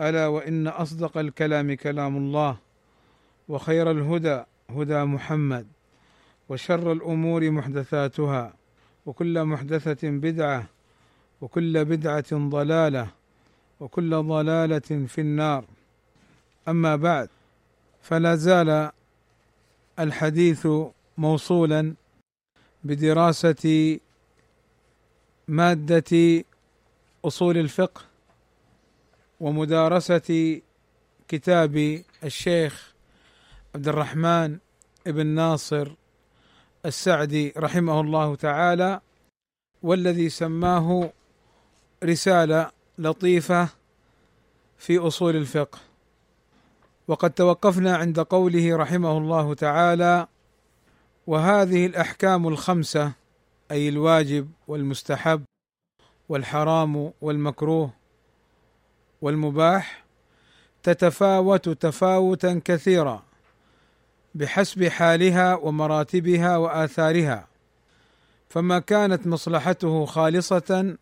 ألا وإن أصدق الكلام كلام الله وخير الهدى هدى محمد وشر الأمور محدثاتها وكل محدثة بدعة وكل بدعة ضلالة وكل ضلالة في النار. أما بعد فلا زال الحديث موصولا بدراسة مادة أصول الفقه ومدارسة كتاب الشيخ عبد الرحمن بن ناصر السعدي رحمه الله تعالى والذي سماه رسالة لطيفة في أصول الفقه. وقد توقفنا عند قوله رحمه الله تعالى وهذه الأحكام الخمسة أي الواجب والمستحب والحرام والمكروه والمباح تتفاوت تفاوتا كثيرا بحسب حالها ومراتبها وآثارها فما كانت مصلحته خالصة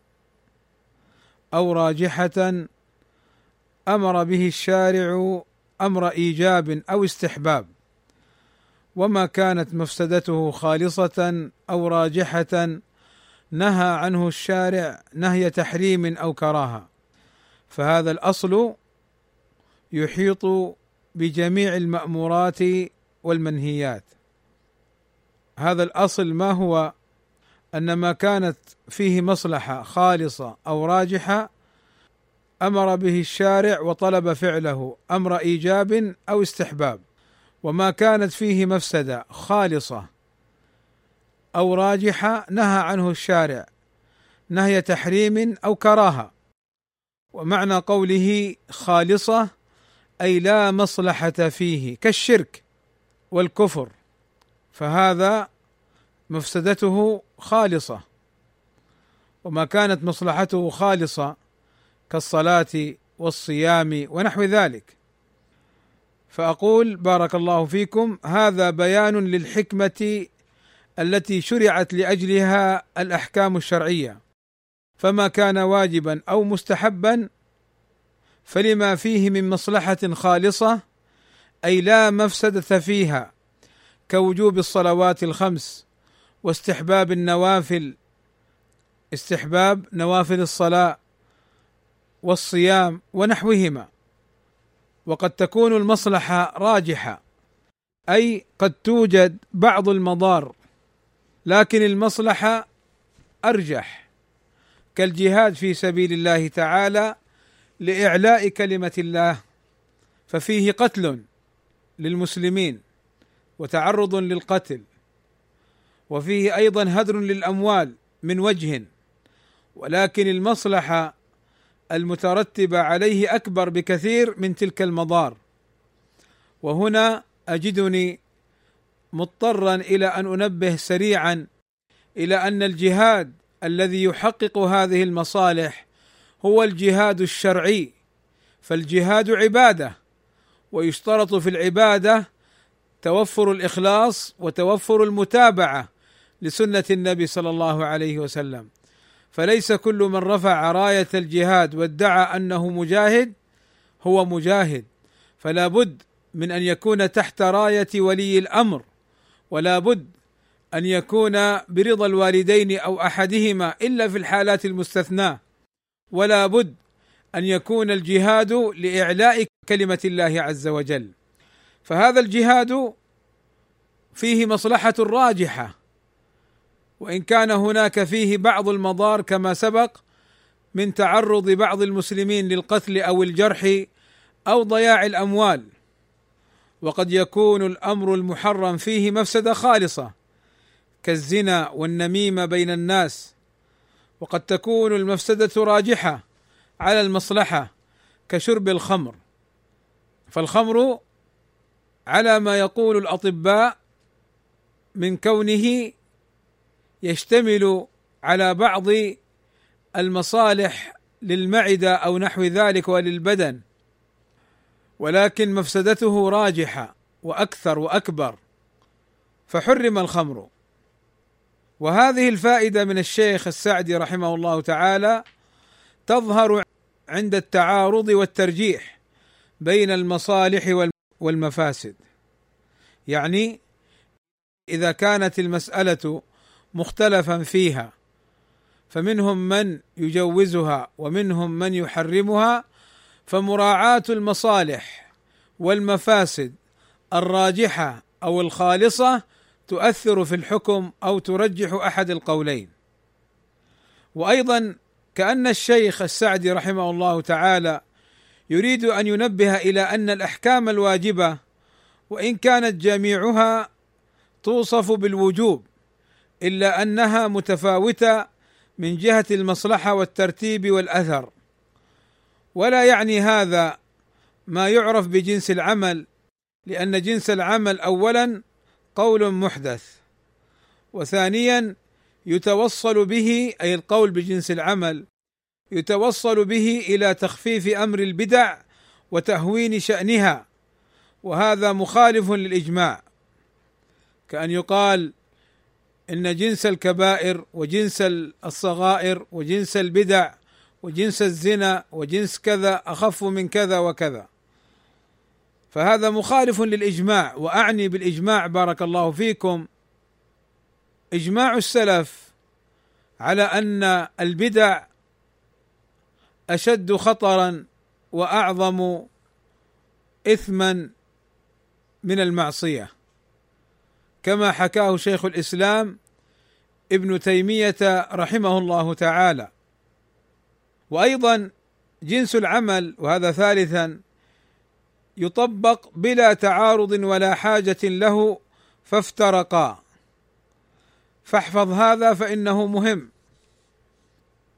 أو راجحة أمر به الشارع أمر إيجاب أو استحباب وما كانت مفسدته خالصة أو راجحة نهى عنه الشارع نهي تحريم أو كراهة. فهذا الأصل يحيط بجميع المأمورات والمنهيات. هذا الأصل ما هو؟ أن ما كانت فيه مصلحة خالصة أو راجحة أمر به الشارع وطلب فعله أمر إيجاب أو استحباب. وما كانت فيه مفسدة خالصة أو راجحة نهى عنه الشارع نهي تحريم أو كراهة. ومعنى قوله خالصة أي لا مصلحة فيه كالشرك والكفر. فهذا مفسدته خالصة. وما كانت مصلحته خالصة كالصلاة والصيام ونحو ذلك. فأقول بارك الله فيكم هذا بيان للحكمة التي شرعت لأجلها الأحكام الشرعية. فما كان واجبا أو مستحبا فلما فيه من مصلحة خالصة أي لا مفسدة فيها كوجوب الصلوات الخمس واستحباب النوافل استحباب نوافل الصلاة والصيام ونحوهما. وقد تكون المصلحة راجحة أي قد توجد بعض المضار لكن المصلحة أرجح. كالجهاد في سبيل الله تعالى لإعلاء كلمة الله ففيه قتل للمسلمين وتعرض للقتل وفيه أيضا هدر للأموال من وجه ولكن المصلحة المترتبة عليه أكبر بكثير من تلك المضار. وهنا أجدني مضطرا إلى أن أنبه سريعا إلى أن الجهاد الذي يحقق هذه المصالح هو الجهاد الشرعي. فالجهاد عبادة ويشترط في العبادة توفر الإخلاص وتوفر المتابعة لسنة النبي صلى الله عليه وسلم. فليس كل من رفع راية الجهاد وادعى أنه مجاهد هو مجاهد. فلا بد من أن يكون تحت راية ولي الأمر ولا بد أن يكون برضا الوالدين أو أحدهما إلا في الحالات المستثناة. ولا بد أن يكون الجهاد لإعلاء كلمة الله عز وجل. فهذا الجهاد فيه مصلحة راجحة. وإن كان هناك فيه بعض المضار كما سبق من تعرض بعض المسلمين للقتل أو الجرح أو ضياع الأموال. وقد يكون الأمر المحرم فيه مفسدة خالصة. كالزنا والنميمة بين الناس وقد تكون المفسدة راجحة على المصلحة كشرب الخمر. فالخمر على ما يقول الأطباء من كونه يشتمل على بعض المصالح للمعدة أو نحو ذلك وللبدن. ولكن مفسدته راجحة وأكثر وأكبر فحرم الخمر. وهذه الفائدة من الشيخ السعدي رحمه الله تعالى تظهر عند التعارض والترجيح بين المصالح والمفاسد. يعني إذا كانت المسألة مختلفا فيها فمنهم من يجوزها ومنهم من يحرمها فمراعاة المصالح والمفاسد الراجحة أو الخالصة تؤثر في الحكم أو ترجح أحد القولين. وأيضا كأن الشيخ السعدي رحمه الله تعالى يريد أن ينبه إلى أن الأحكام الواجبة وإن كانت جميعها توصف بالوجوب إلا أنها متفاوتة من جهة المصلحة والترتيب والأثر. ولا يعني هذا ما يعرف بجنس العمل لأن جنس العمل اولا قول محدث. وثانيا يتوصل به أي القول بجنس العمل يتوصل به إلى تخفيف أمر البدع وتهوين شأنها وهذا مخالف للإجماع. كأن يقال إن جنس الكبائر وجنس الصغائر وجنس البدع وجنس الزنا وجنس كذا أخف من كذا وكذا. فهذا مخالف للإجماع وأعني بالإجماع بارك الله فيكم. إجماع السلف على أن البدع أشد خطرا وأعظم إثما من المعصية. كما حكاه شيخ الإسلام ابن تيمية رحمه الله تعالى. وأيضا جنس العمل وهذا ثالثا يطبق بلا تعارض ولا حاجة له فافترقا. فاحفظ هذا فإنه مهم.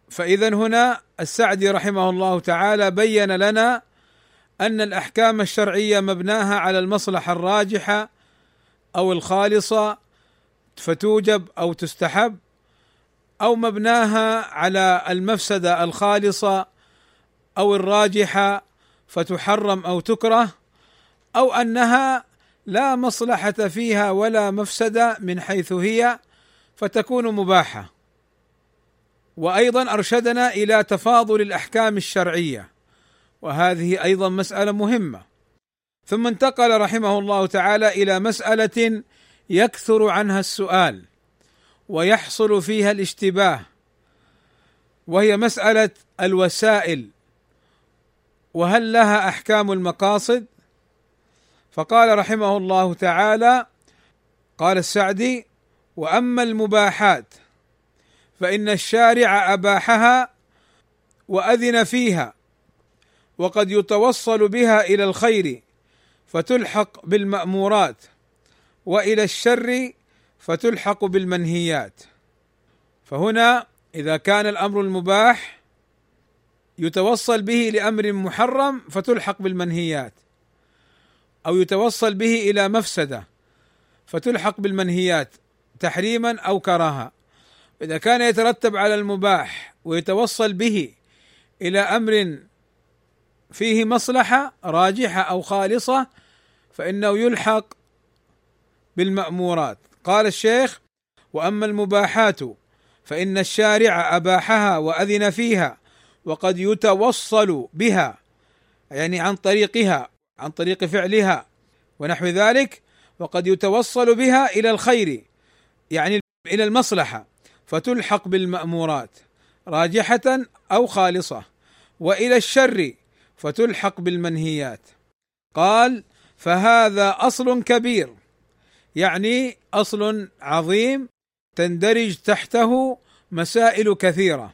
فاذا هنا السعدي رحمه الله تعالى بين لنا أن الأحكام الشرعية مبناها على المصلحة الراجحة أو الخالصة فتوجب أو تستحب أو مبناها على المفسدة الخالصة أو الراجحة فتحرم أو تكره أو أنها لا مصلحة فيها ولا مفسده من حيث هي فتكون مباحة. وأيضا أرشدنا إلى تفاضل الأحكام الشرعية وهذه أيضا مسألة مهمة. ثم انتقل رحمه الله تعالى إلى مسألة يكثر عنها السؤال ويحصل فيها الاشتباه وهي مسألة الوسائل. وهل لها أحكام المقاصد؟ فقال رحمه الله تعالى قال السعدي وأما المباحات فإن الشارع أباحها وأذن فيها وقد يتوصل بها إلى الخير فتلحق بالمأمورات وإلى الشر فتلحق بالمنهيات. فهنا إذا كان الأمر المباح يتوصل به لأمر محرم فتلحق بالمنهيات أو يتوصل به إلى مفسدة فتلحق بالمنهيات تحريما أو كراهه إذا كان يترتب على المباح ويتوصل به إلى أمر فيه مصلحة راجحة أو خالصة فإنه يلحق بالمأمورات. قال الشيخ وأما المباحات فإن الشارع أباحها وأذن فيها وقد يتوصل بها يعني عن طريقها عن طريق فعلها ونحو ذلك وقد يتوصل بها إلى الخير يعني إلى المصلحة فتلحق بالمأمورات راجحة أو خالصة وإلى الشر فتلحق بالمنهيات. قال فهذا أصل كبير يعني أصل عظيم تندرج تحته مسائل كثيرة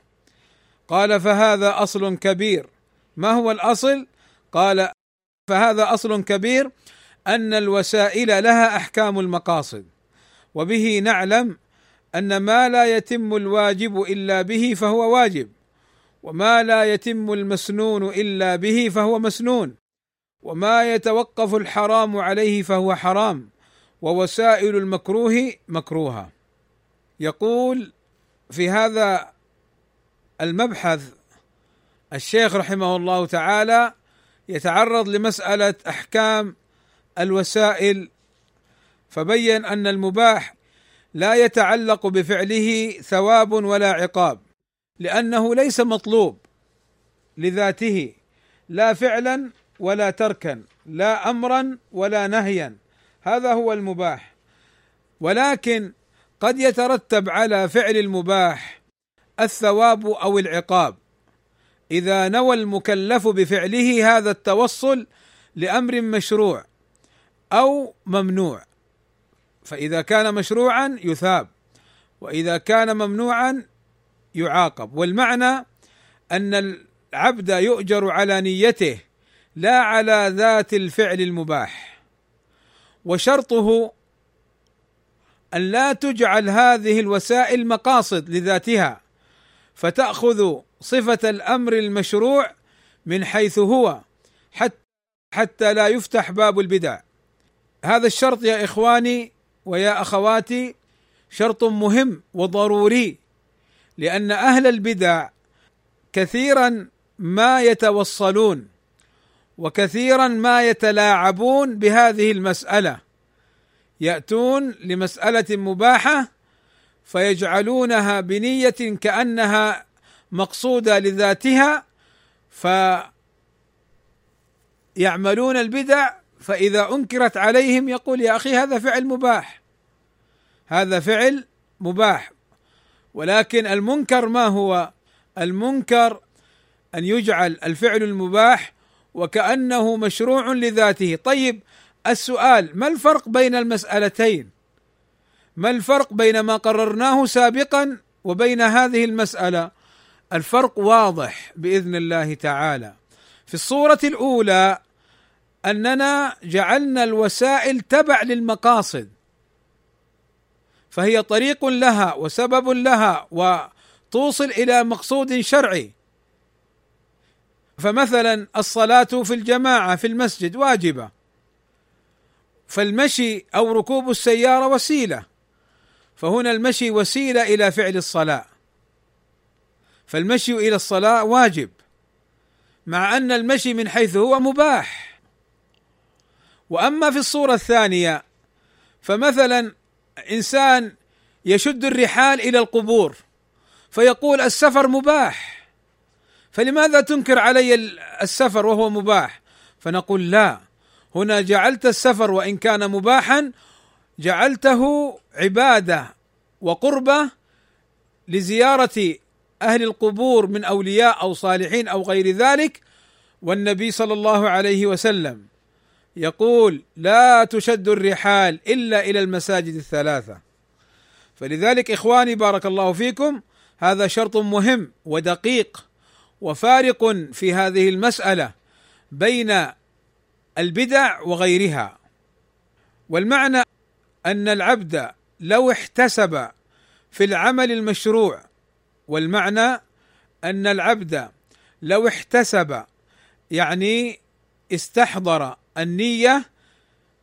قال فهذا أصل كبير. ما هو الأصل؟ قال فهذا أصل كبير أن الوسائل لها أحكام المقاصد وبه نعلم أن ما لا يتم الواجب إلا به فهو واجب وما لا يتم المسنون إلا به فهو مسنون وما يتوقف الحرام عليه فهو حرام ووسائل المكروه مكروهة. يقول في هذا المبحث. الشيخ رحمه الله تعالى يتعرض لمسألة أحكام الوسائل فبين أن المباح لا يتعلق بفعله ثواب ولا عقاب لأنه ليس مطلوب لذاته لا فعلا ولا تركا لا امرا ولا نهيا. هذا هو المباح. ولكن قد يترتب على فعل المباح الثواب أو العقاب. إذا نوى المكلف بفعله هذا التوصل لأمر مشروع أو ممنوع. فإذا كان مشروعا يثاب وإذا كان ممنوعا يعاقب. والمعنى أن العبد يؤجر على نيته لا على ذات الفعل المباح. وشرطه أن لا تجعل هذه الوسائل مقاصد لذاتها. فتأخذ صفة الأمر المشروع من حيث هو حتى حتى لا يفتح باب البدع. هذا الشرط يا إخواني ويا أخواتي شرط مهم وضروري لأن أهل البدع كثيرا ما يتوصلون وكثيرا ما يتلاعبون بهذه المسألة. يأتون لمسألة مباحة فيجعلونها بنية كأنها مقصودة لذاتها فيعملون البدع فإذا أنكرت عليهم يقول يا أخي هذا فعل مباح. هذا فعل مباح. ولكن المنكر ما هو؟ المنكر أن يجعل الفعل المباح وكأنه مشروع لذاته. طيب السؤال ما الفرق بين المسألتين؟ ما الفرق بين ما قررناه سابقا وبين هذه المسألة؟ الفرق واضح بإذن الله تعالى. في الصورة الأولى أننا جعلنا الوسائل تبع للمقاصد فهي طريق لها وسبب لها وتوصل إلى مقصود شرعي. فمثلا الصلاة في الجماعة في المسجد واجبة. فالمشي أو ركوب السيارة وسيلة. فهنا المشي وسيلة إلى فعل الصلاة. فالمشي إلى الصلاة واجب مع أن المشي من حيث هو مباح. وأما في الصورة الثانية فمثلا إنسان يشد الرحال إلى القبور فيقول السفر مباح. فلماذا تنكر علي السفر وهو مباح؟ فنقول لا هنا جعلت السفر وإن كان مباحا جعلته عبادة وقربة لزيارة أهل القبور من أولياء أو صالحين أو غير ذلك والنبي صلى الله عليه وسلم يقول لا تشد الرحال إلا إلى المساجد الثلاثة فلذلك إخواني بارك الله فيكم هذا شرط مهم ودقيق وفارق في هذه المسألة بين البدع وغيرها. والمعنى أن العبد لو احتسب في العمل المشروع والمعنى أن العبد لو احتسب يعني استحضر النية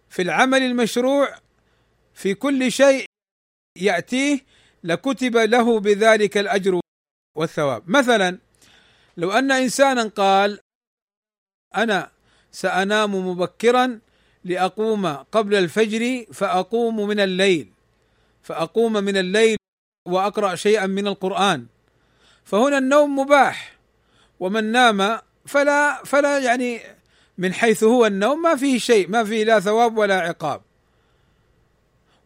في العمل المشروع في كل شيء يأتيه لكتب له بذلك الأجر والثواب. مثلا لو أن انسانا قال أنا سأنام مبكرا لأقوم قبل الفجر فأقوم من الليل. فأقوم من الليل وأقرأ شيئا من القرآن. فهنا النوم مباح ومن نام فلا فلا يعني من حيث هو النوم ما فيه شيء ما فيه لا ثواب ولا عقاب.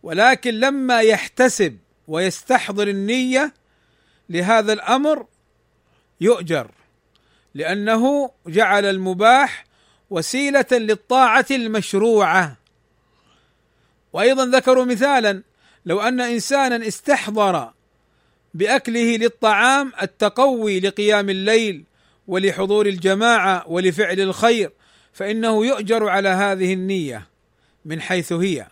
ولكن لما يحتسب ويستحضر النية لهذا الأمر يؤجر لأنه جعل المباح وسيلة للطاعة المشروعة. وأيضا ذكروا مثالا لو أن إنسانا استحضر بأكله للطعام التقوي لقيام الليل ولحضور الجماعة ولفعل الخير فإنه يؤجر على هذه النية من حيث هي.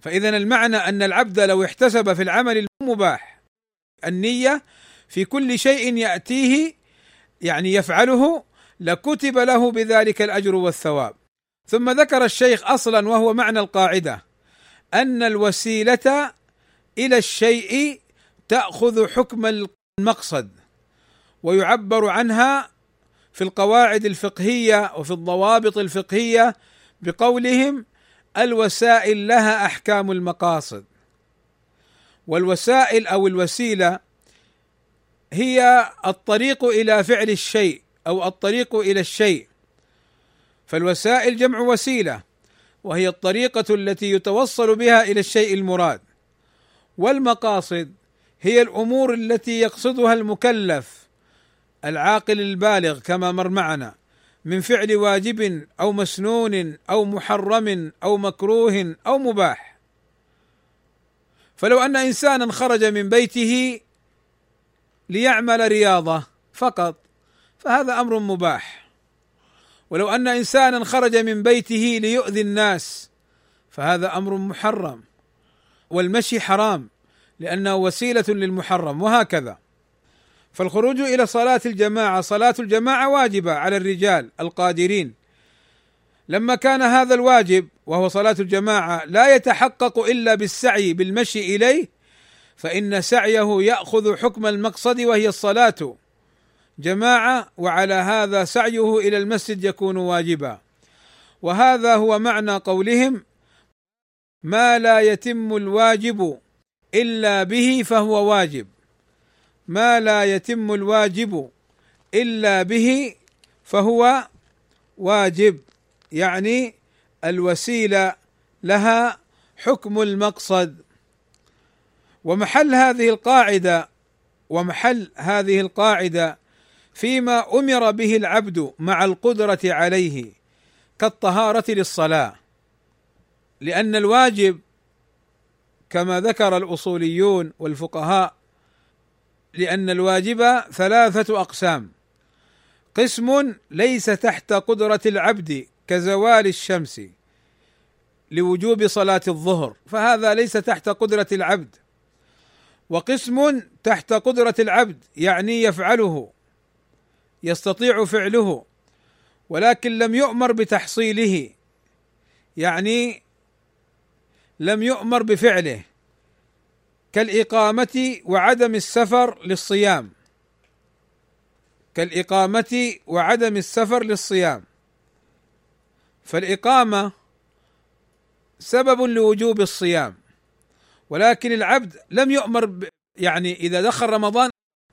فإذا المعنى أن العبد لو احتسب في العمل المباح النية في كل شيء يأتيه يعني يفعله لكتب له بذلك الأجر والثواب. ثم ذكر الشيخ أصلا وهو معنى القاعدة أن الوسيلة إلى الشيء تأخذ حكم المقصد ويعبر عنها في القواعد الفقهية وفي الضوابط الفقهية بقولهم الوسائل لها أحكام المقاصد. والوسائل أو الوسيلة هي الطريق إلى فعل الشيء أو الطريق إلى الشيء. فالوسائل جمع وسيلة. وهي الطريقة التي يتوصل بها إلى الشيء المراد. والمقاصد هي الأمور التي يقصدها المكلف العاقل البالغ كما مر معنا من فعل واجب أو مسنون أو محرم أو مكروه أو مباح. فلو أن إنسانا خرج من بيته ليعمل رياضة فقط فهذا أمر مباح. ولو أن إنسانا خرج من بيته ليؤذي الناس فهذا أمر محرم والمشي حرام لأنه وسيلة للمحرم وهكذا. فالخروج إلى صلاة الجماعة صلاة الجماعة واجبة على الرجال القادرين. لما كان هذا الواجب وهو صلاة الجماعة لا يتحقق إلا بالسعي بالمشي إليه فإن سعيه يأخذ حكم المقصد وهي الصلاة. جماعة وعلى هذا سعيه إلى المسجد يكون واجبا. وهذا هو معنى قولهم ما لا يتم الواجب إلا به فهو واجب. ما لا يتم الواجب إلا به فهو واجب. يعني الوسيلة لها حكم المقصد. ومحل هذه القاعدة ومحل هذه القاعدة فيما أمر به العبد مع القدرة عليه كالطهارة للصلاة لأن الواجب كما ذكر الأصوليون والفقهاء لأن الواجب ثلاثة أقسام. قسم ليس تحت قدرة العبد كزوال الشمس لوجوب صلاة الظهر فهذا ليس تحت قدرة العبد. وقسم تحت قدرة العبد يعني يفعله يستطيع فعله ولكن لم يؤمر بتحصيله. يعني لم يؤمر بفعله كالإقامة وعدم السفر للصيام. كالإقامة وعدم السفر للصيام. فالإقامة سبب لوجوب الصيام ولكن العبد لم يؤمر يعني إذا دخل رمضان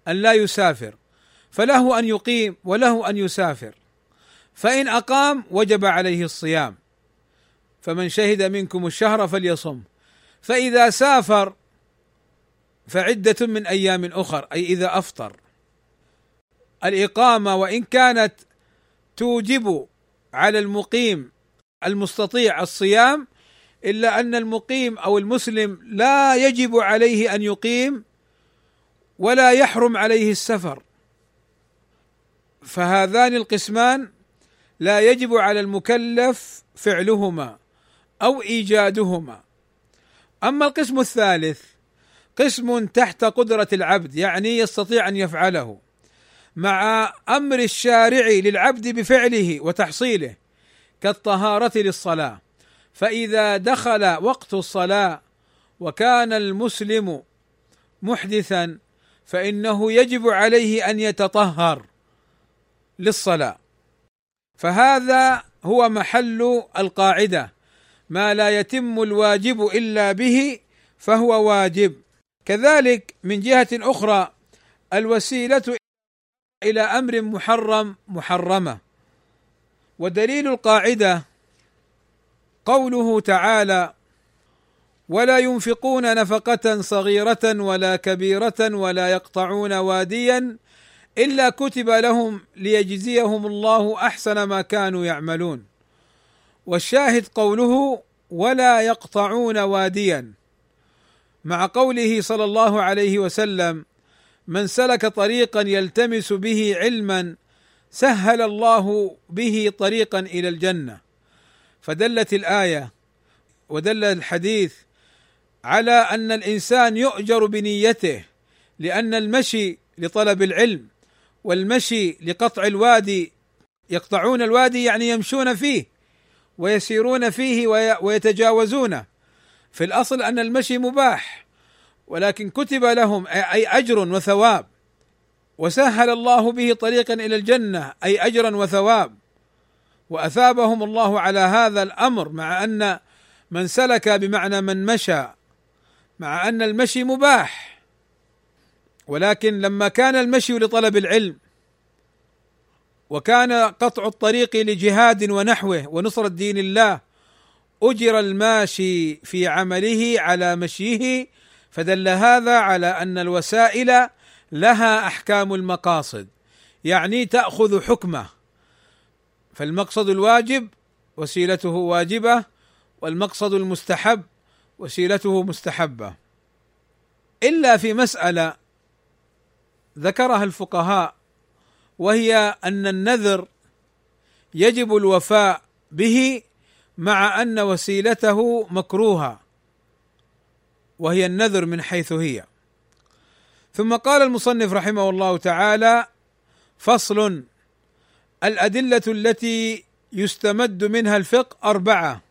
أن لا يسافر. فله أن يقيم وله أن يسافر. فإن أقام وجب عليه الصيام. فمن شهد منكم الشهر فليصم. فإذا سافر فعدة من أيام أخر أي إذا أفطر. الإقامة وإن كانت توجب على المقيم المستطيع الصيام إلا أن المقيم أو المسلم لا يجب عليه أن يقيم ولا يحرم عليه السفر. فهذان القسمان لا يجب على المكلف فعلهما أو إيجادهما. أما القسم الثالث قسم تحت قدرة العبد يعني يستطيع أن يفعله مع أمر الشارع للعبد بفعله وتحصيله كالطهارة للصلاة. فإذا دخل وقت الصلاة وكان المسلم محدثا فإنه يجب عليه أن يتطهر. للصلاة. فهذا هو محل القاعدة. ما لا يتم الواجب إلا به فهو واجب. كذلك من جهة أخرى الوسيلة إلى أمر محرم محرمة. ودليل القاعدة قوله تعالى ولا ينفقون نفقة صغيرة ولا كبيرة ولا يقطعون واديا إلا كتب لهم ليجزيهم الله أحسن ما كانوا يعملون. والشاهد قوله ولا يقطعون واديا مع قوله صلى الله عليه وسلم من سلك طريقا يلتمس به علما سهل الله به طريقا إلى الجنة فدلت الآية ودل الحديث على أن الإنسان يؤجر بنيته لأن المشي لطلب العلم. والمشي لقطع الوادي يقطعون الوادي يعني يمشون فيه ويسيرون فيه ويتجاوزونه في الأصل أن المشي مباح ولكن كتب لهم أي أجر وثواب. وسهل الله به طريقا إلى الجنة أي اجرا وثواب. وأثابهم الله على هذا الأمر مع أن من سلك بمعنى من مشى مع أن المشي مباح. ولكن لما كان المشي لطلب العلم وكان قطع الطريق لجهاد ونحوه ونصرة دين الله أجر الماشي في عمله على مشيه فدل هذا على أن الوسائل لها أحكام المقاصد يعني تأخذ حكمه فالمقصد الواجب وسيلته واجبة والمقصد المستحب وسيلته مستحبة. إلا في مسألة ذكرها الفقهاء وهي أن النذر يجب الوفاء به مع أن وسيلته مكروهة وهي النذر من حيث هي. ثم قال المصنف رحمه الله تعالى فصل الأدلة التي يستمد منها الفقه أربعة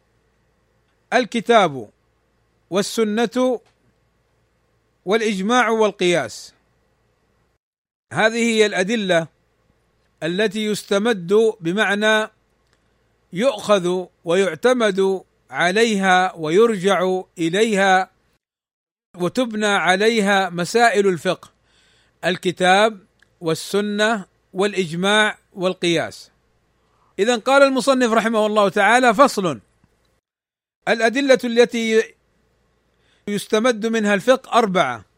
الكتاب والسنة والإجماع والقياس. هذه هي الأدلة التي يستمد بمعنى يؤخذ ويعتمد عليها ويرجع إليها وتبنى عليها مسائل الفقه الكتاب والسنة والإجماع والقياس. اذا قال المصنف رحمه الله تعالى فصل الأدلة التي يستمد منها الفقه أربعة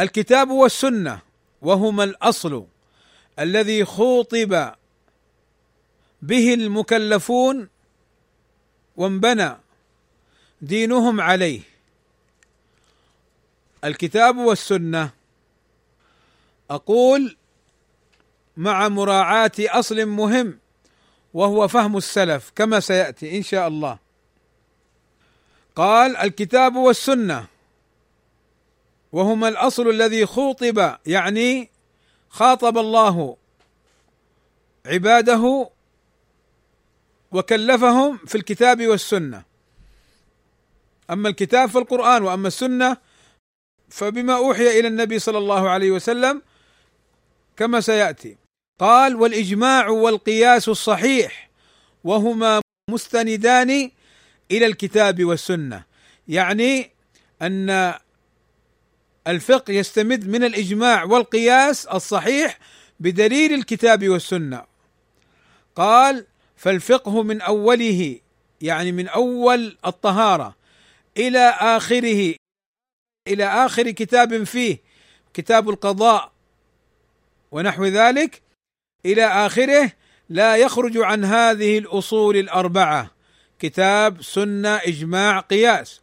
الكتاب والسنة وهما الأصل الذي خوطب به المكلفون وانبنى دينهم عليه. الكتاب والسنة أقول مع مراعاة أصل مهم وهو فهم السلف كما سيأتي إن شاء الله. قال الكتاب والسنة وهما الأصل الذي خوطب يعني خاطب الله عباده وكلفهم في الكتاب والسنة. أما الكتاب فالقرآن وأما السنة فبما أوحي إلى النبي صلى الله عليه وسلم كما سيأتي. قال والإجماع والقياس الصحيح وهما مستندان إلى الكتاب والسنة. يعني أن الفقه يستمد من الإجماع والقياس الصحيح بدليل الكتاب والسنة. قال فالفقه من أوله يعني من أول الطهارة إلى آخره إلى آخر كتاب فيه كتاب القضاء ونحو ذلك إلى آخره لا يخرج عن هذه الأصول الأربعة كتاب سنة إجماع قياس.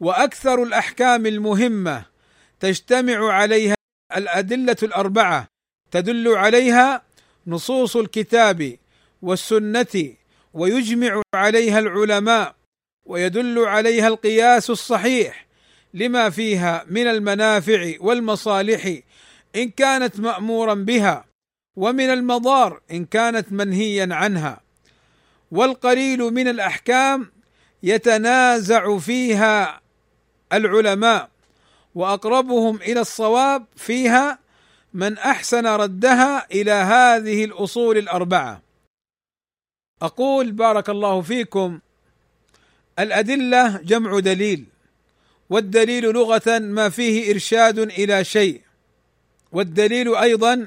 وأكثر الأحكام المهمة تجتمع عليها الأدلة الأربعة. تدل عليها نصوص الكتاب والسنة ويجمع عليها العلماء ويدل عليها القياس الصحيح لما فيها من المنافع والمصالح إن كانت مأمورا بها ومن المضار إن كانت منهيا عنها. والقليل من الأحكام يتنازع فيها العلماء. وأقربهم إلى الصواب فيها من أحسن ردها إلى هذه الأصول الأربعة. أقول بارك الله فيكم الأدلة جمع دليل والدليل لغة ما فيه إرشاد إلى شيء والدليل أيضا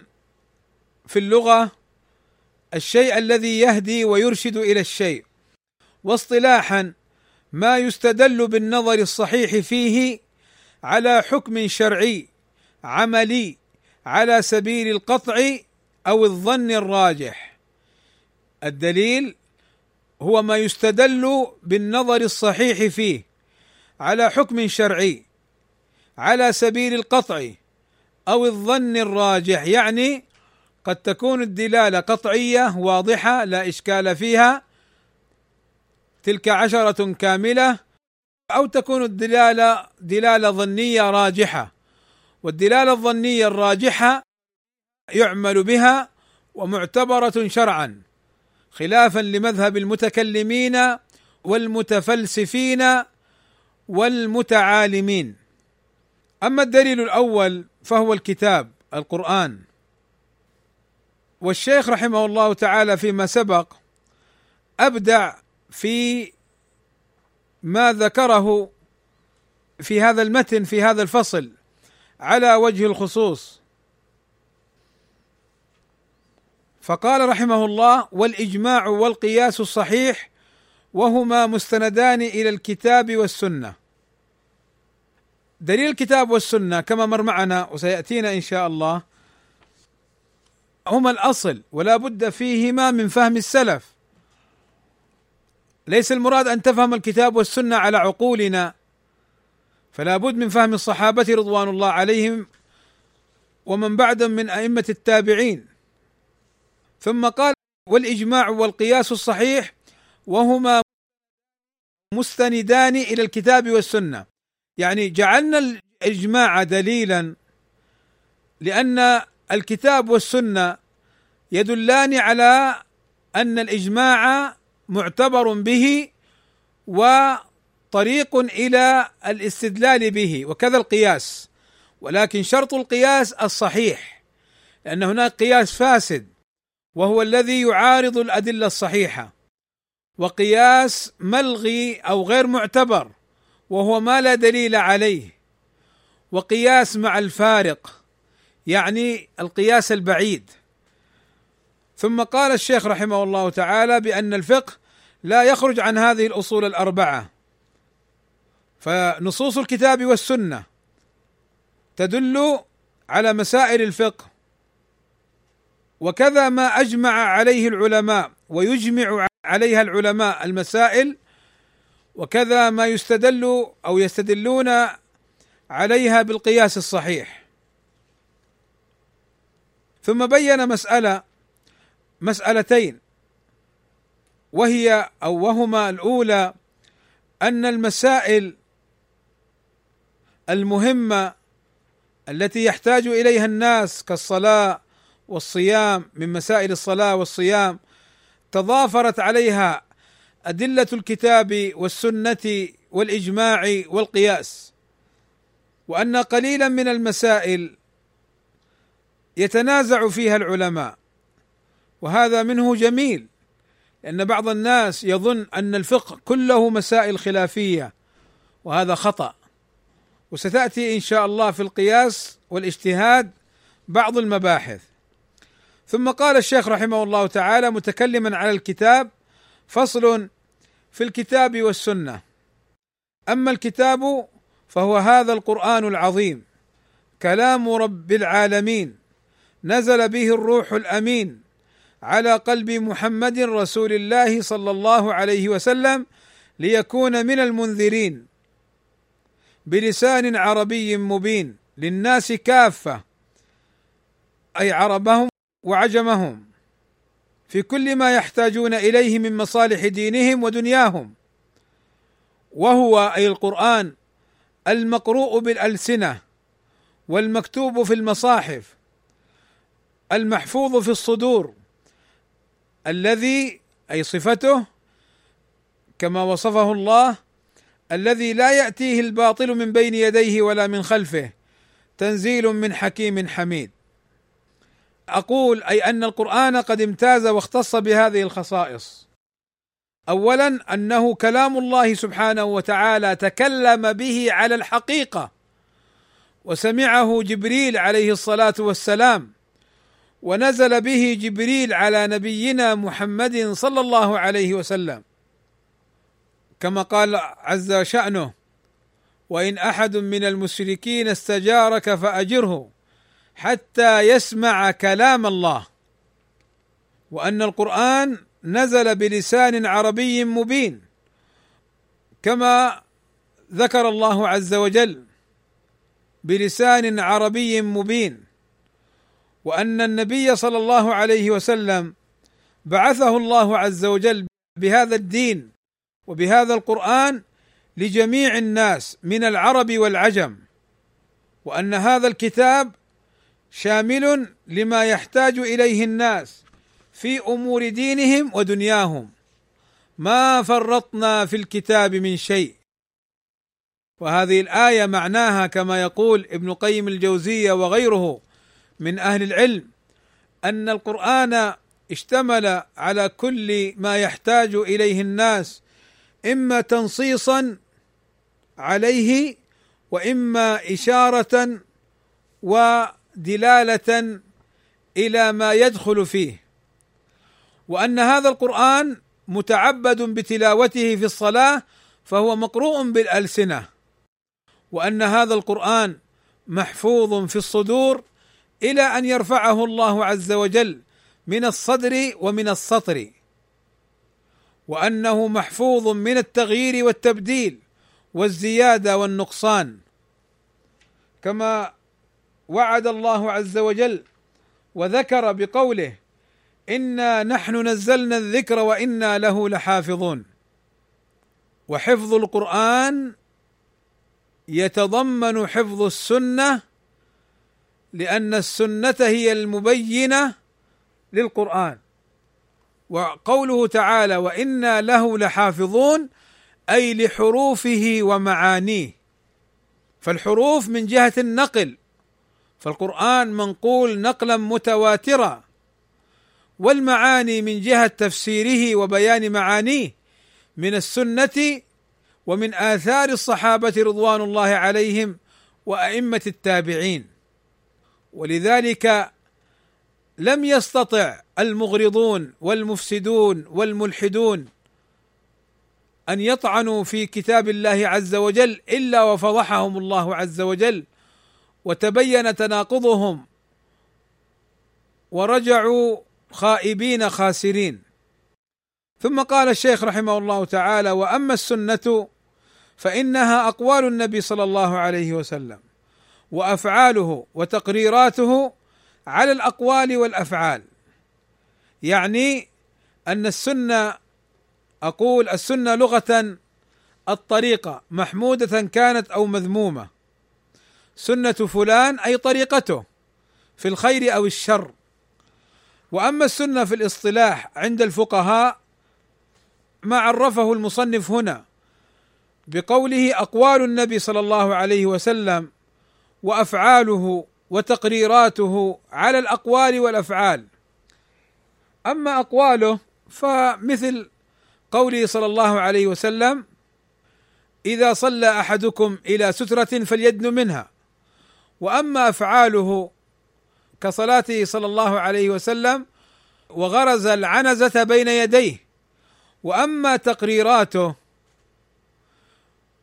في اللغة الشيء الذي يهدي ويرشد إلى الشيء واصطلاحا ما يستدل بالنظر الصحيح فيه على حكم شرعي عملي على سبيل القطع أو الظن الراجح. الدليل هو ما يستدل بالنظر الصحيح فيه على حكم شرعي على سبيل القطع أو الظن الراجح. يعني قد تكون الدلالة قطعية واضحة لا إشكال فيها تلك عشرة كاملة أو تكون الدلالة دلالة ظنية راجحة. والدلالة الظنية الراجحة يعمل بها ومعتبرة شرعا خلافا لمذهب المتكلمين والمتفلسفين والمتعالمين. أما الدليل الأول فهو الكتاب القرآن. والشيخ رحمه الله تعالى فيما سبق أبدع في ما ذكره في هذا المتن في هذا الفصل على وجه الخصوص. فقال رحمه الله والإجماع والقياس الصحيح وهما مستندان إلى الكتاب والسنة. دليل الكتاب والسنة كما مر معنا وسيأتينا إن شاء الله هما الأصل ولا بد فيهما من فهم السلف. ليس المراد أن تفهم الكتاب والسنة على عقولنا فلا بد من فهم الصحابة رضوان الله عليهم ومن بعدهم من أئمة التابعين. ثم قال والإجماع والقياس الصحيح وهما مستندان إلى الكتاب والسنة. يعني جعلنا الإجماع دليلا لأن الكتاب والسنة يدلان على أن الإجماع معتبر به وطريق إلى الاستدلال به وكذا القياس. ولكن شرط القياس الصحيح لأن هناك قياس فاسد وهو الذي يعارض الأدلة الصحيحة. وقياس ملغي أو غير معتبر وهو ما لا دليل عليه. وقياس مع الفارق يعني القياس البعيد. ثم قال الشيخ رحمه الله تعالى بأن الفقه لا يخرج عن هذه الأصول الأربعة. فنصوص الكتاب والسنة تدل على مسائل الفقه وكذا ما أجمع عليه العلماء ويجمع عليها العلماء المسائل وكذا ما يستدل أو يستدلون عليها بالقياس الصحيح. ثم بين مسألة مسألتين. وهي أو وهما الأولى أن المسائل المهمة التي يحتاج إليها الناس كالصلاة والصيام من مسائل الصلاة والصيام تضافرت عليها أدلة الكتاب والسنة والإجماع والقياس وأن قليلا من المسائل يتنازع فيها العلماء وهذا منه جميل. لأن بعض الناس يظن أن الفقه كله مسائل خلافية وهذا خطأ. وستأتي إن شاء الله في القياس والاجتهاد بعض المباحث. ثم قال الشيخ رحمه الله تعالى متكلما على الكتاب فصل في الكتاب والسنة. أما الكتاب فهو هذا القرآن العظيم. كلام رب العالمين. نزل به الروح الأمين. على قلب محمد رسول الله صلى الله عليه وسلم ليكون من المنذرين. بلسان عربي مبين للناس كافة أي عربهم وعجمهم في كل ما يحتاجون إليه من مصالح دينهم ودنياهم. وهو أي القرآن المقروء بالألسنة والمكتوب في المصاحف المحفوظ في الصدور. الذي أي صفته كما وصفه الله الذي لا يأتيه الباطل من بين يديه ولا من خلفه تنزيل من حكيم حميد. أقول أي أن القرآن قد امتاز واختص بهذه الخصائص. اولا أنه كلام الله سبحانه وتعالى تكلم به على الحقيقة وسمعه جبريل عليه الصلاة والسلام. ونزل به جبريل على نبينا محمد صلى الله عليه وسلم. كما قال عز شأنه وإن أحد من المشركين استجارك فأجره حتى يسمع كلام الله وأن القرآن نزل بلسان عربي مبين كما ذكر الله عز وجل بلسان عربي مبين. وأن النبي صلى الله عليه وسلم بعثه الله عز وجل بهذا الدين وبهذا القرآن لجميع الناس من العرب والعجم وأن هذا الكتاب شامل لما يحتاج إليه الناس في أمور دينهم ودنياهم. ما فرطنا في الكتاب من شيء. وهذه الآية معناها كما يقول ابن قيم الجوزية وغيره من أهل العلم أن القرآن اشتمل على كل ما يحتاج إليه الناس إما تنصيصا عليه وإما إشارة ودلالة إلى ما يدخل فيه. وأن هذا القرآن متعبد بتلاوته في الصلاة فهو مقروء بالألسنة وأن هذا القرآن محفوظ في الصدور إلى أن يرفعه الله عز وجل من الصدر ومن السطر وأنه محفوظ من التغيير والتبديل والزيادة والنقصان. كما وعد الله عز وجل وذكر بقوله إنا نحن نزلنا الذكر وإنا له لحافظون وحفظ القرآن يتضمن حفظ السنة لأن السنة هي المبينة للقرآن. وقوله تعالى وإنا له لحافظون أي لحروفه ومعانيه. فالحروف من جهة النقل. فالقرآن منقول نقلا متواترا. والمعاني من جهة تفسيره وبيان معانيه. من السنة ومن آثار الصحابة رضوان الله عليهم وأئمة التابعين. ولذلك لم يستطع المغرضون والمفسدون والملحدون أن يطعنوا في كتاب الله عز وجل إلا وفضحهم الله عز وجل وتبين تناقضهم ورجعوا خائبين خاسرين. ثم قال الشيخ رحمه الله تعالى وأما السنة فإنها أقوال النبي صلى الله عليه وسلم. وأفعاله وتقريراته على الأقوال والأفعال. يعني أن السنة أقول السنة لغة الطريقة محمودة كانت أو مذمومة. سنة فلان أي طريقته في الخير أو الشر. وأما السنة في الاصطلاح عند الفقهاء ما عرفه المصنف هنا بقوله أقوال النبي صلى الله عليه وسلم وأفعاله وتقريراته على الأقوال والأفعال. أما أقواله فمثل قوله صلى الله عليه وسلم إذا صلى أحدكم إلى سترة فليدن منها. وأما أفعاله كصلاته صلى الله عليه وسلم وغرز العنزة بين يديه. وأما تقريراته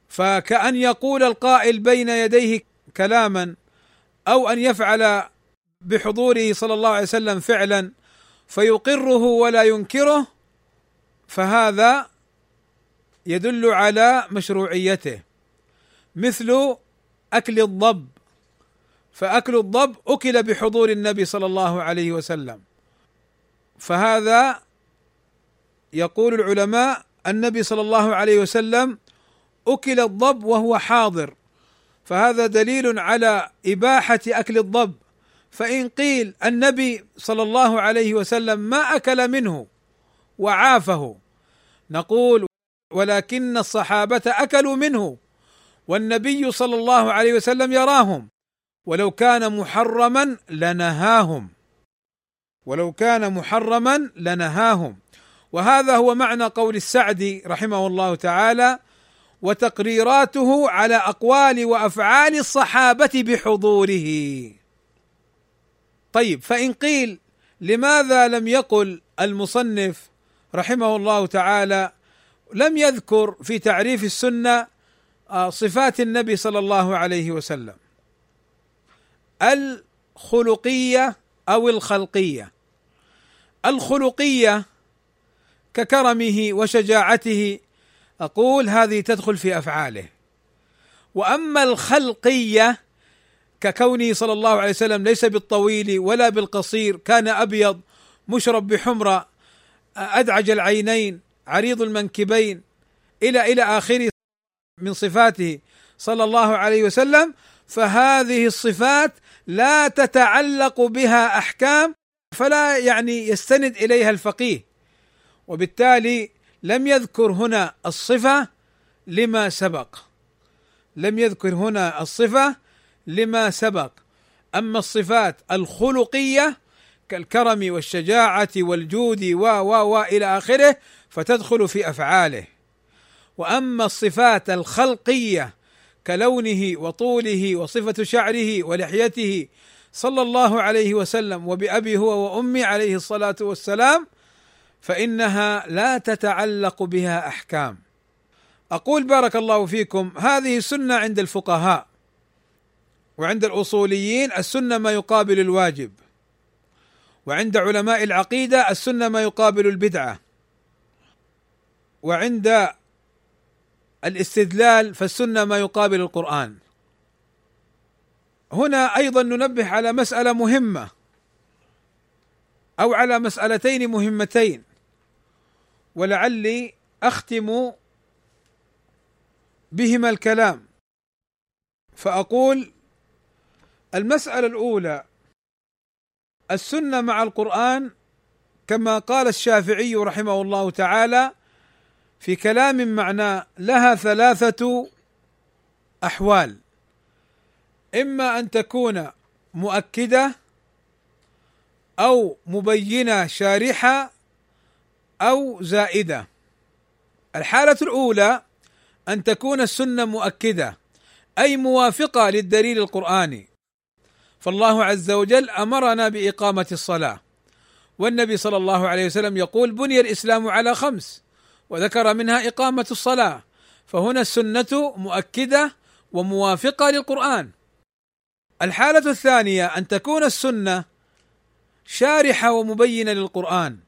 فكأن يقول القائل بين يديه كلاما أو أن يفعل بحضوره صلى الله عليه وسلم فعلا فيقره ولا ينكره فهذا يدل على مشروعيته. مثل أكل الضب فأكل الضب أكل بحضور النبي صلى الله عليه وسلم. فهذا يقول العلماء النبي صلى الله عليه وسلم أكل الضب وهو حاضر. فهذا دليل على إباحة أكل الضب. فإن قيل النبي صلى الله عليه وسلم ما أكل منه وعافه نقول ولكن الصحابة أكلوا منه والنبي صلى الله عليه وسلم يراهم ولو كان محرما لنهاهم. ولو كان محرما لنهاهم. وهذا هو معنى قول السعدي رحمه الله تعالى وتقريراته على أقوال وأفعال الصحابة بحضوره. طيب فإن قيل لماذا لم يقل المصنف رحمه الله تعالى لم يذكر في تعريف السنة آه، صفات النبي صلى الله عليه وسلم؟ الخلقية أو الخلقية؟ الخلقية ككرمه وشجاعته أقول هذه تدخل في أفعاله. وأما الخلقية ككونه صلى الله عليه وسلم ليس بالطويل ولا بالقصير كان أبيض مشرب بحمرة أدعج العينين عريض المنكبين إلى إلى آخره من صفاته صلى الله عليه وسلم فهذه الصفات لا تتعلق بها أحكام فلا يعني يستند إليها الفقيه. وبالتالي لم يذكر هنا الصفة لما سبق. لم يذكر هنا الصفة لما سبق. أما الصفات الخلقية كالكرم والشجاعة والجود و و و إلى آخره فتدخل في أفعاله. وأما الصفات الخلقية كلونه وطوله وصفة شعره ولحيته صلى الله عليه وسلم وبأبي هو وأمي عليه الصلاة والسلام فإنها لا تتعلق بها أحكام. أقول بارك الله فيكم هذه سنة عند الفقهاء وعند الأصوليين السنة ما يقابل الواجب وعند علماء العقيدة السنة ما يقابل البدعة وعند الاستدلال فالسنة ما يقابل القرآن. هنا أيضا ننبه على مسألة مهمة أو على مسألتين مهمتين. ولعلي أختم بهما الكلام. فأقول المسألة الأولى السنة مع القرآن كما قال الشافعي رحمه الله تعالى في كلام معناه لها ثلاثة أحوال. إما أن تكون مؤكدة أو مبينة شارحة أو زائدة. الحالة الأولى أن تكون السنة مؤكدة أي موافقة للدليل القرآني. فالله عز وجل أمرنا بإقامة الصلاة. والنبي صلى الله عليه وسلم يقول بني الإسلام على خمس وذكر منها إقامة الصلاة. فهنا السنة مؤكدة وموافقة للقرآن. الحالة الثانية أن تكون السنة شارحة ومبينة للقرآن.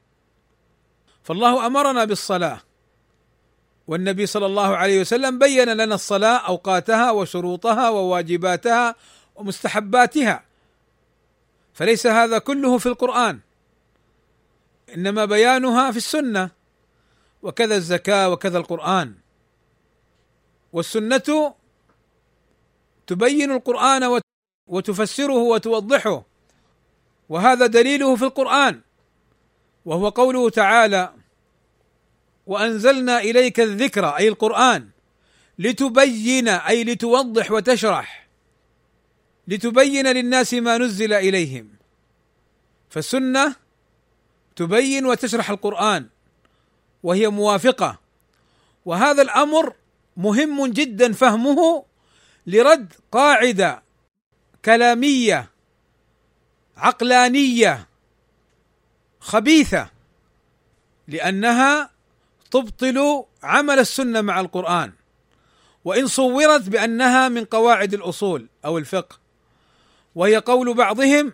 فالله أمرنا بالصلاة. والنبي صلى الله عليه وسلم بين لنا الصلاة أوقاتها وشروطها وواجباتها ومستحباتها. فليس هذا كله في القرآن إنما بيانها في السنة. وكذا الزكاة وكذا القرآن. والسنة تبين القرآن وتفسره وتوضحه. وهذا دليله في القرآن. وهو قوله تعالى وأنزلنا إليك الذكر أي القرآن لتبين أي لتوضح وتشرح لتبين للناس ما نزل إليهم فالسنة تبين وتشرح القرآن وهي موافقة. وهذا الأمر مهم جدا فهمه لرد قاعدة كلامية عقلانية خبيثة لأنها تبطل عمل السنة مع القرآن. وإن صورت بأنها من قواعد الأصول أو الفقه. وهي قول بعضهم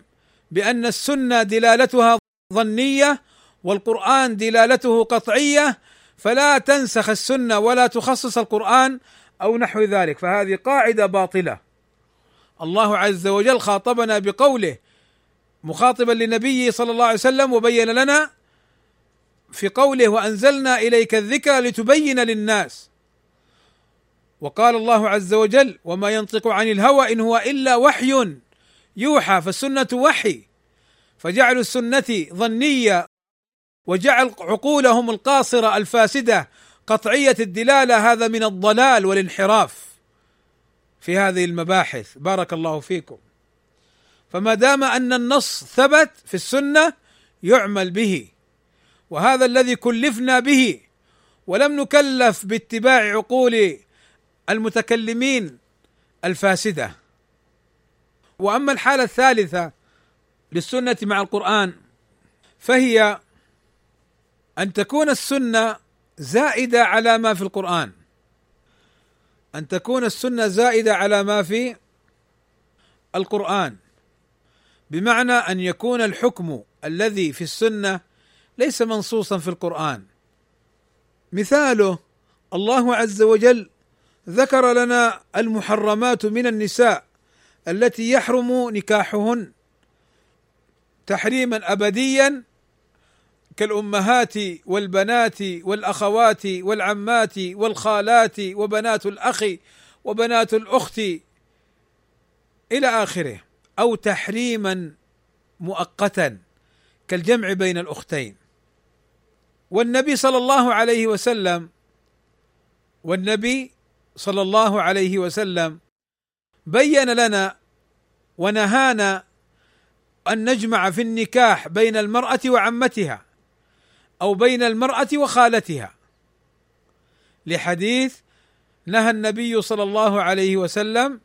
بأن السنة دلالتها ظنية والقرآن دلالته قطعية فلا تنسخ السنة ولا تخصص القرآن أو نحو ذلك. فهذه قاعدة باطلة. الله عز وجل خاطبنا بقوله مخاطبا لنبيه صلى الله عليه وسلم وبين لنا في قوله وأنزلنا إليك الذكر لتبين للناس. وقال الله عز وجل وما ينطق عن الهوى إن هو إلا وحي يوحى فالسنة وحي. فجعل السنة ظنية وجعل عقولهم القاصرة الفاسدة قطعية الدلالة هذا من الضلال والانحراف في هذه المباحث. بارك الله فيكم. فما دام أن النص ثبت في السنة يعمل به. وهذا الذي كلفنا به ولم نكلف باتباع عقول المتكلمين الفاسدة. وأما الحالة الثالثة للسنة مع القرآن فهي أن تكون السنة زائدة على ما في القرآن. أن تكون السنة زائدة على ما في القرآن. بمعنى أن يكون الحكم الذي في السنة ليس منصوصا في القرآن. مثاله الله عز وجل ذكر لنا المحرمات من النساء التي يحرم نكاحهن تحريما ابديا كالأمهات والبنات والأخوات والعمات والخالات وبنات الأخ وبنات الأخت إلى آخره. أو تحريما مؤقتا كالجمع بين الأختين. والنبي صلى الله عليه وسلم والنبي صلى الله عليه وسلم بين لنا ونهانا أن نجمع في النكاح بين المرأة وعمتها أو بين المرأة وخالتها. لحديث نهى النبي صلى الله عليه وسلم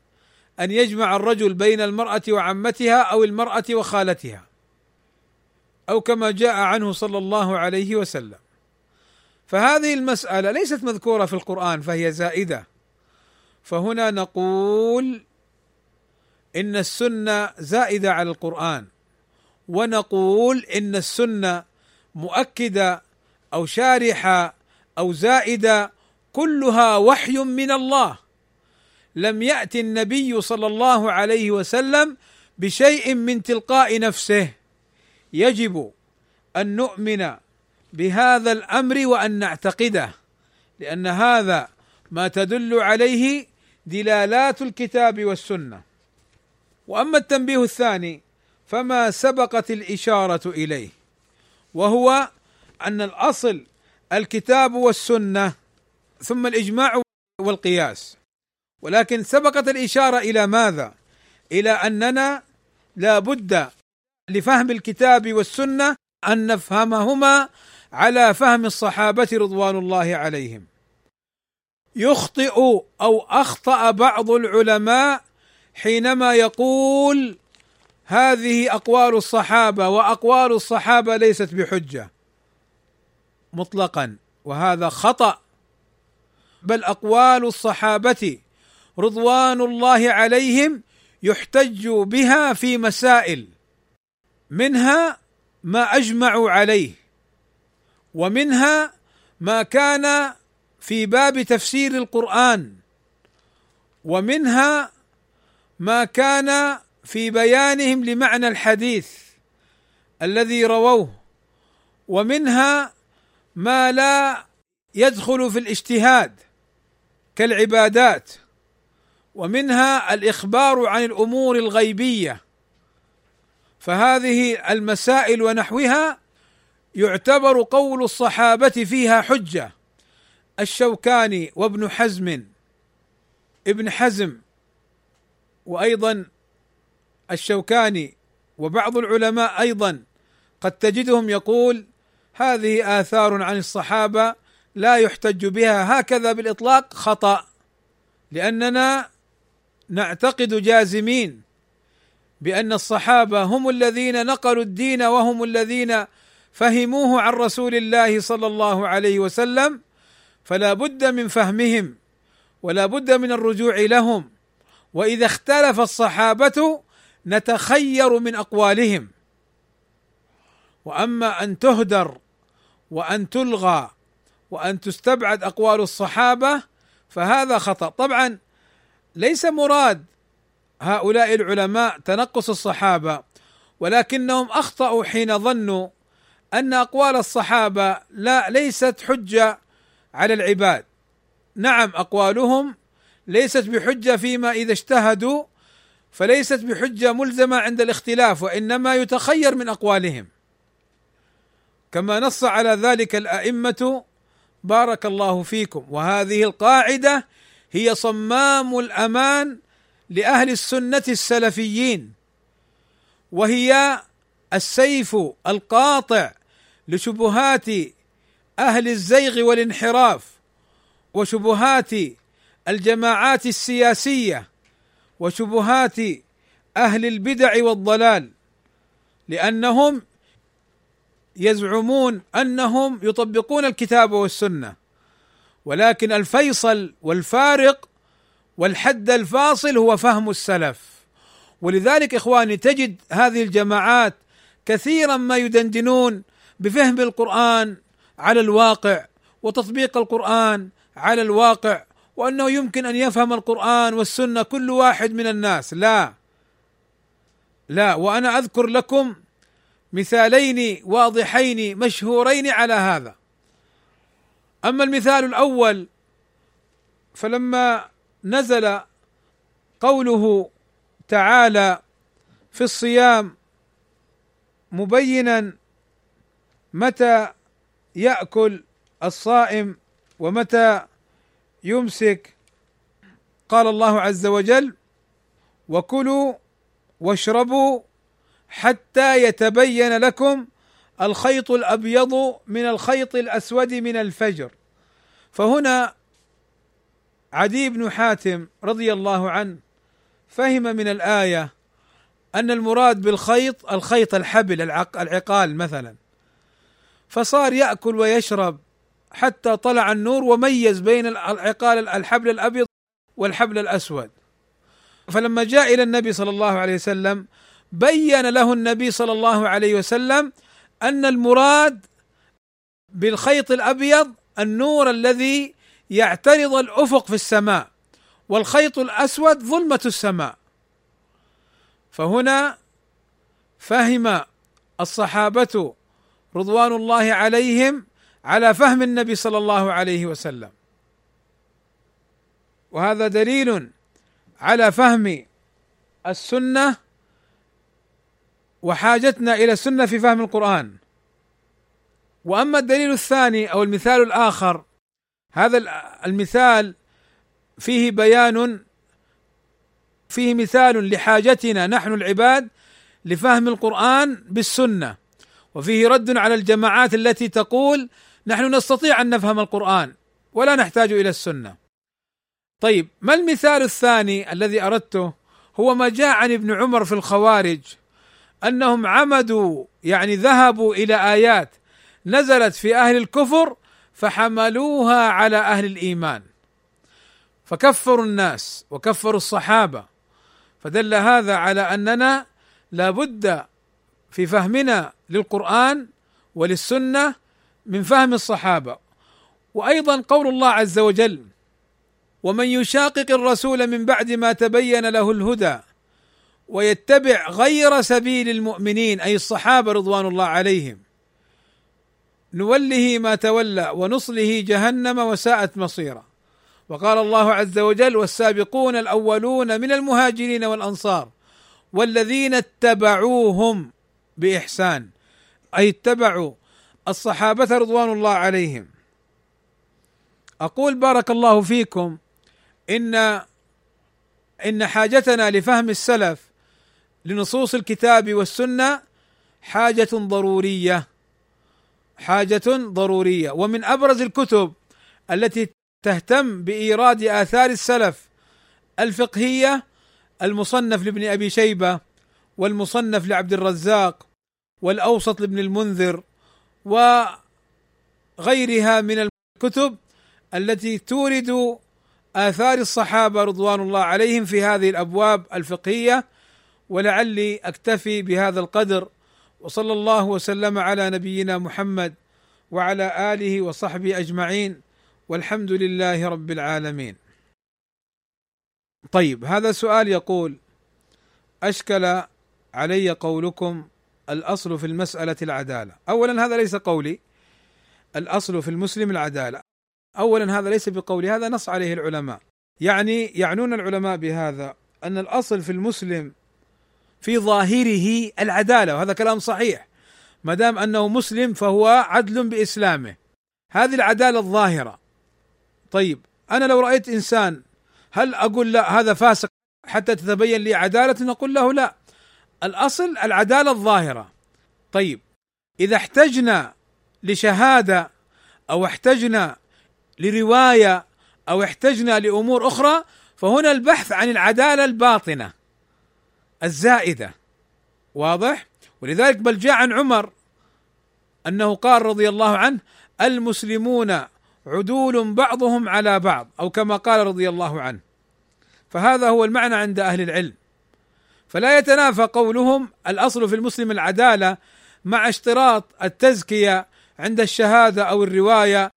أن يجمع الرجل بين المرأة وعمتها أو المرأة وخالتها أو كما جاء عنه صلى الله عليه وسلم. فهذه المسألة ليست مذكورة في القرآن فهي زائدة. فهنا نقول إن السنة زائدة على القرآن ونقول إن السنة مؤكدة أو شارحة أو زائدة كلها وحي من الله. لم يأتي النبي صلى الله عليه وسلم بشيء من تلقاء نفسه. يجب أن نؤمن بهذا الأمر وأن نعتقده لأن هذا ما تدل عليه دلالات الكتاب والسنة. وأما التنبيه الثاني فما سبقت الإشارة إليه وهو أن الأصل الكتاب والسنة ثم الإجماع والقياس. ولكن سبقت الإشارة إلى ماذا؟ إلى أننا لا بد لفهم الكتاب والسنة أن نفهمهما على فهم الصحابة رضوان الله عليهم. يخطئ أو أخطأ بعض العلماء حينما يقول هذه أقوال الصحابة وأقوال الصحابة ليست بحجة. مطلقا. وهذا خطأ. بل أقوال الصحابة رضوان الله عليهم يحتج بها في مسائل منها ما اجمعوا عليه ومنها ما كان في باب تفسير القران ومنها ما كان في بيانهم لمعنى الحديث الذي رووه ومنها ما لا يدخل في الاجتهاد كالعبادات. ومنها الإخبار عن الأمور الغيبية. فهذه المسائل ونحوها يعتبر قول الصحابة فيها حجة. الشوكاني وابن حزم ابن حزم وأيضا الشوكاني وبعض العلماء أيضا قد تجدهم يقول هذه آثار عن الصحابة لا يحتج بها. هكذا بالإطلاق خطأ لأننا نعتقد جازمين بأن الصحابة هم الذين نقلوا الدين وهم الذين فهموه عن رسول الله صلى الله عليه وسلم فلا بد من فهمهم ولا بد من الرجوع لهم. وإذا اختلف الصحابة نتخير من أقوالهم. وأما أن تهدر وأن تلغى وأن تستبعد أقوال الصحابة فهذا خطأ. طبعا ليس مراد هؤلاء العلماء تنقص الصحابة ولكنهم أخطأوا حين ظنوا أن أقوال الصحابة لا ليست حجة على العباد. نعم أقوالهم ليست بحجة فيما إذا اجتهدوا فليست بحجة ملزمة عند الاختلاف وإنما يتخير من أقوالهم. كما نص على ذلك الأئمة بارك الله فيكم وهذه القاعدة هي صمام الأمان لأهل السنة السلفيين وهي السيف القاطع لشبهات أهل الزيغ والانحراف وشبهات الجماعات السياسية وشبهات أهل البدع والضلال لأنهم يزعمون أنهم يطبقون الكتاب والسنة. ولكن الفيصل والفارق والحد الفاصل هو فهم السلف. ولذلك إخواني تجد هذه الجماعات كثيرا ما يدندنون بفهم القرآن على الواقع وتطبيق القرآن على الواقع وأنه يمكن أن يفهم القرآن والسنة كل واحد من الناس. لا لا وأنا أذكر لكم مثالين واضحين مشهورين على هذا. أما المثال الأول فلما نزل قوله تعالى في الصيام مبينا متى يأكل الصائم ومتى يمسك قال الله عز وجل وكلوا واشربوا حتى يتبين لكم الخيط الأبيض من الخيط الأسود من الفجر. فهنا عدي بن حاتم رضي الله عنه فهم من الآية أن المراد بالخيط الخيط الحبل العقال مثلا. فصار يأكل ويشرب حتى طلع النور وميز بين العقال الحبل الأبيض والحبل الأسود. فلما جاء إلى النبي صلى الله عليه وسلم بين له النبي صلى الله عليه وسلم أن المراد بالخيط الأبيض النور الذي يعترض الأفق في السماء والخيط الأسود ظلمة السماء. فهنا فهم الصحابة رضوان الله عليهم على فهم النبي صلى الله عليه وسلم. وهذا دليل على فهم السنة وحاجتنا إلى السنة في فهم القرآن وأما الدليل الثاني أو المثال الآخر هذا المثال فيه بيان فيه مثال لحاجتنا نحن العباد لفهم القرآن بالسنة وفيه رد على الجماعات التي تقول نحن نستطيع أن نفهم القرآن ولا نحتاج إلى السنة. طيب ما المثال الثاني الذي أردته؟ هو ما جاء عن ابن عمر في الخوارج أنهم عمدوا يعني ذهبوا إلى آيات نزلت في أهل الكفر فحملوها على أهل الإيمان. فكفروا الناس وكفروا الصحابة. فدل هذا على أننا لابد في فهمنا للقرآن وللسنة من فهم الصحابة. وأيضا قول الله عز وجل ومن يشاقق الرسول من بعد ما تبين له الهدى ويتبع غير سبيل المؤمنين أي الصحابة رضوان الله عليهم. نوله ما تولى ونصله جهنم وساءت مصيرا. وقال الله عز وجل والسابقون الأولون من المهاجرين والأنصار والذين اتبعوهم بإحسان أي اتبعوا الصحابة رضوان الله عليهم. أقول بارك الله فيكم إن إن حاجتنا لفهم السلف لنصوص الكتاب والسنة حاجة ضرورية حاجة ضرورية. ومن أبرز الكتب التي تهتم بإيراد آثار السلف الفقهية المصنف لابن أبي شيبة والمصنف لعبد الرزاق والأوسط لابن المنذر وغيرها من الكتب التي تورد آثار الصحابة رضوان الله عليهم في هذه الأبواب الفقهية. ولعلي أكتفي بهذا القدر وصلى الله وسلم على نبينا محمد وعلى آله وصحبه أجمعين والحمد لله رب العالمين. طيب هذا سؤال يقول: أشكل علي قولكم الأصل في المسألة العدالة، اولا هذا ليس قولي الأصل في المسلم العدالة، اولا هذا ليس بقولي هذا نص عليه العلماء، يعني يعنون العلماء بهذا أن الأصل في المسلم في ظاهره العدالة وهذا كلام صحيح. ما دام أنه مسلم فهو عدل بإسلامه. هذه العدالة الظاهرة. طيب أنا لو رأيت إنسان هل أقول لا هذا فاسق حتى تتبين لي عدالة؟ نقول له لا. الأصل العدالة الظاهرة. طيب إذا احتجنا لشهادة أو احتجنا لرواية أو احتجنا لأمور أخرى فهنا البحث عن العدالة الباطنة. الزائدة. واضح؟ ولذلك بل جاء عن عمر أنه قال رضي الله عنه المسلمون عدول بعضهم على بعض. أو كما قال رضي الله عنه. فهذا هو المعنى عند أهل العلم. فلا يتنافى قولهم الأصل في المسلم العدالة مع اشتراط التزكية عند الشهادة أو الرواية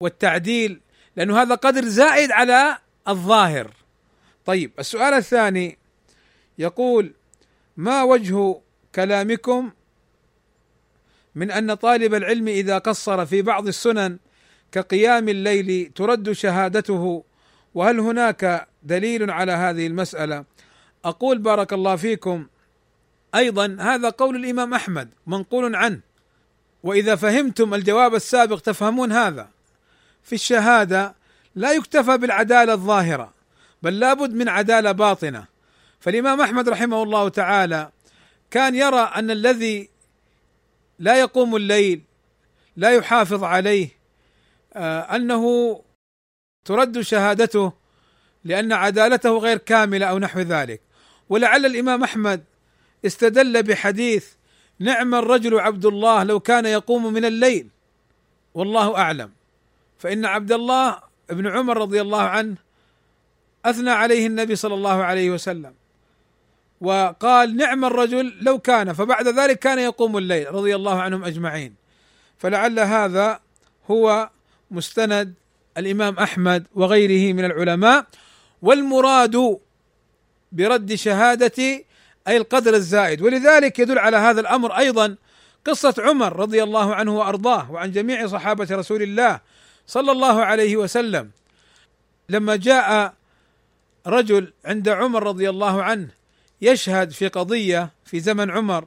والتعديل لأنه هذا قدر زائد على الظاهر. طيب السؤال الثاني يقول ما وجه كلامكم من أن طالب العلم إذا قصر في بعض السنن كقيام الليل ترد شهادته؟ وهل هناك دليل على هذه المسألة؟ أقول بارك الله فيكم. أيضا هذا قول الإمام أحمد منقول عنه. وإذا فهمتم الجواب السابق تفهمون هذا. في الشهادة لا يكتفى بالعدالة الظاهرة بل لابد من عدالة باطنة. فالإمام أحمد رحمه الله تعالى كان يرى أن الذي لا يقوم الليل لا يحافظ عليه آه، أنه ترد شهادته لأن عدالته غير كاملة أو نحو ذلك. ولعل الإمام أحمد استدل بحديث نعم الرجل عبد الله لو كان يقوم من الليل والله أعلم. فإن عبد الله بن عمر رضي الله عنه أثنى عليه النبي صلى الله عليه وسلم. وقال نعم الرجل لو كان فبعد ذلك كان يقوم الليل رضي الله عنهم أجمعين. فلعل هذا هو مستند الإمام أحمد وغيره من العلماء. والمراد برد شهادة أي القدر الزائد. ولذلك يدل على هذا الأمر أيضا قصة عمر رضي الله عنه وأرضاه وعن جميع صحابة رسول الله صلى الله عليه وسلم. لما جاء رجل عند عمر رضي الله عنه يشهد في قضية في زمن عمر.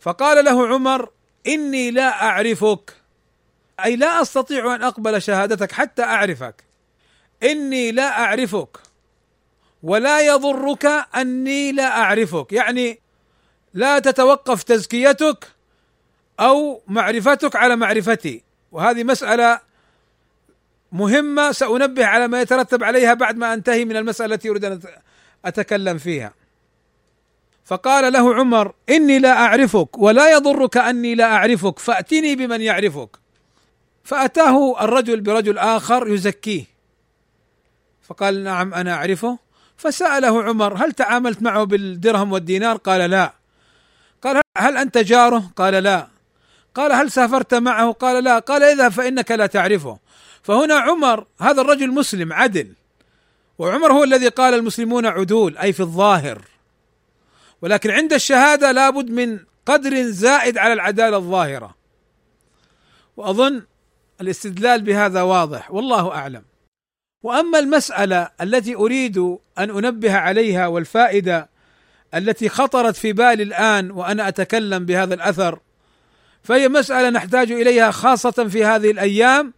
فقال له عمر إني لا أعرفك. أي لا أستطيع أن أقبل شهادتك حتى أعرفك. إني لا أعرفك ولا يضرك أني لا أعرفك. يعني لا تتوقف تزكيتك أو معرفتك على معرفتي. وهذه مسألة مهمة سأنبه على ما يترتب عليها بعد ما أنتهي من المسألة التي أريد أن أتكلم فيها. فقال له عمر إني لا أعرفك ولا يضرك أني لا أعرفك فأتني بمن يعرفك. فأتاه الرجل برجل آخر يزكيه. فقال نعم أنا أعرفه. فسأله عمر هل تعاملت معه بالدرهم والدينار؟ قال لا. قال هل أنت جاره؟ قال لا. قال هل سافرت معه؟ قال لا. قال اذهب فإنك لا تعرفه. فهنا عمر هذا الرجل مسلم عدل. وعمر هو الذي قال المسلمون عدول أي في الظاهر. ولكن عند الشهادة لابد من قدر زائد على العدالة الظاهرة. وأظن الاستدلال بهذا واضح والله أعلم. وأما المسألة التي أريد أن أنبه عليها والفائدة التي خطرت في بالي الآن وأنا أتكلم بهذا الأثر فهي مسألة نحتاج إليها خاصة في هذه الأيام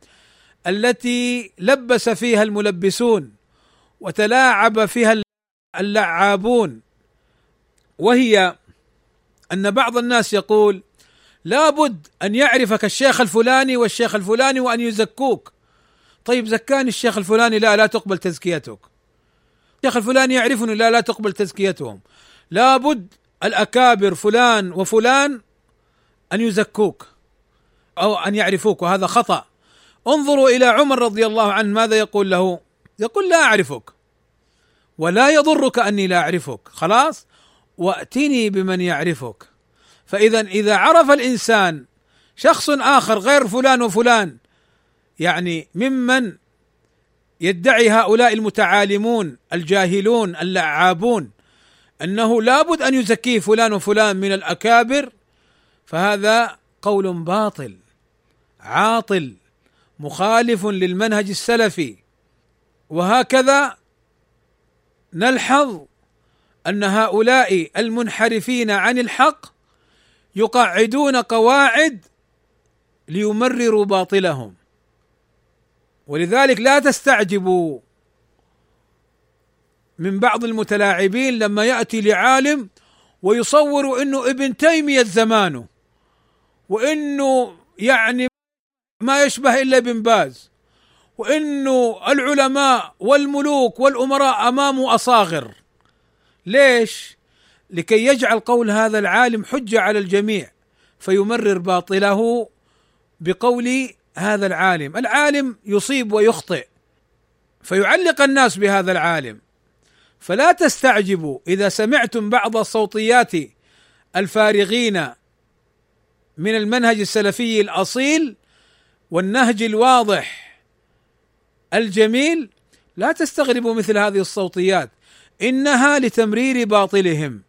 التي لبس فيها الملبسون وتلاعب فيها اللعابون. وهي أن بعض الناس يقول لابد أن يعرفك الشيخ الفلاني والشيخ الفلاني وأن يزكوك. طيب زكاني الشيخ الفلاني لا لا تقبل تزكيتك. الشيخ الفلاني يعرفني لا لا تقبل تزكيتهم. لابد الأكابر فلان وفلان أن يزكوك أو أن يعرفوك وهذا خطأ. انظروا إلى عمر رضي الله عنه ماذا يقول له؟ يقول لا أعرفك ولا يضرك أني لا أعرفك. خلاص؟ وأتني بمن يعرفك. فاذا إذا عرف الإنسان شخص آخر غير فلان وفلان يعني ممن يدعي هؤلاء المتعالمون الجاهلون اللعابون أنه لابد أن يزكيه فلان وفلان من الأكابر فهذا قول باطل عاطل مخالف للمنهج السلفي. وهكذا نلحظ أن هؤلاء المنحرفين عن الحق يقعدون قواعد ليمرروا باطلهم. ولذلك لا تستعجبوا من بعض المتلاعبين لما يأتي لعالم ويصور إنه ابن تيمية زمانه وإنه يعني ما يشبه إلا ابن باز وإنه العلماء والملوك والأمراء أمامه أصاغر. ليش؟ لكي يجعل قول هذا العالم حجة على الجميع فيمرر باطله بقول هذا العالم، العالم يصيب ويخطئ فيعلق الناس بهذا العالم. فلا تستعجبوا إذا سمعتم بعض الصوتيات الفارغين من المنهج السلفي الأصيل والنهج الواضح الجميل. لا تستغربوا مثل هذه الصوتيات. إنها لتمرير باطلهم.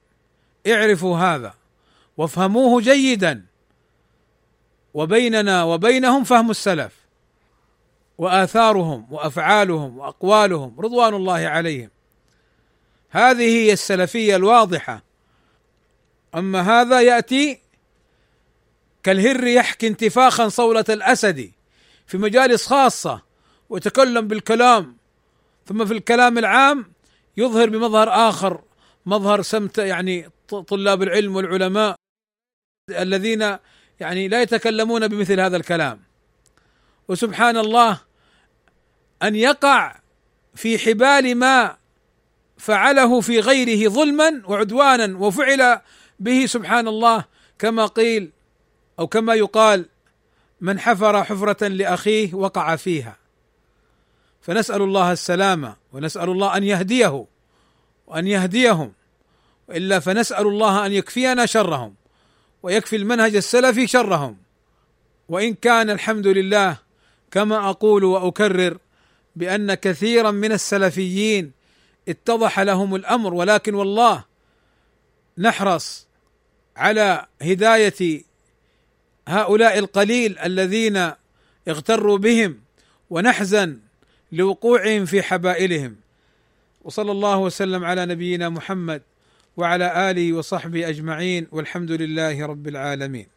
اعرفوا هذا. وافهموه جيدا. وبيننا وبينهم فهم السلف. وآثارهم وأفعالهم وأقوالهم رضوان الله عليهم. هذه هي السلفية الواضحة. أما هذا يأتي كالهر يحكي انتفاخا صولة الأسد في مجالس خاصة ويتكلم بالكلام. ثم في الكلام العام يظهر بمظهر آخر مظهر سمت يعني طلاب العلم والعلماء الذين يعني لا يتكلمون بمثل هذا الكلام. وسبحان الله أن يقع في حبال ما فعله في غيره ظلما وعدوانا وفعل به سبحان الله كما قيل أو كما يقال من حفر حفرة لأخيه وقع فيها. فنسأل الله السلامة ونسأل الله أن يهديه وأن يهديهم وإلا فنسأل الله أن يكفينا شرهم ويكفي المنهج السلفي شرهم. وإن كان الحمد لله كما أقول وأكرر بأن كثيرا من السلفيين اتضح لهم الأمر ولكن والله نحرص على هداية هؤلاء القليل الذين اغتروا بهم ونحزن لوقوعهم في حبائلهم. وصلى الله وسلم على نبينا محمد وعلى آله وصحبه أجمعين والحمد لله رب العالمين.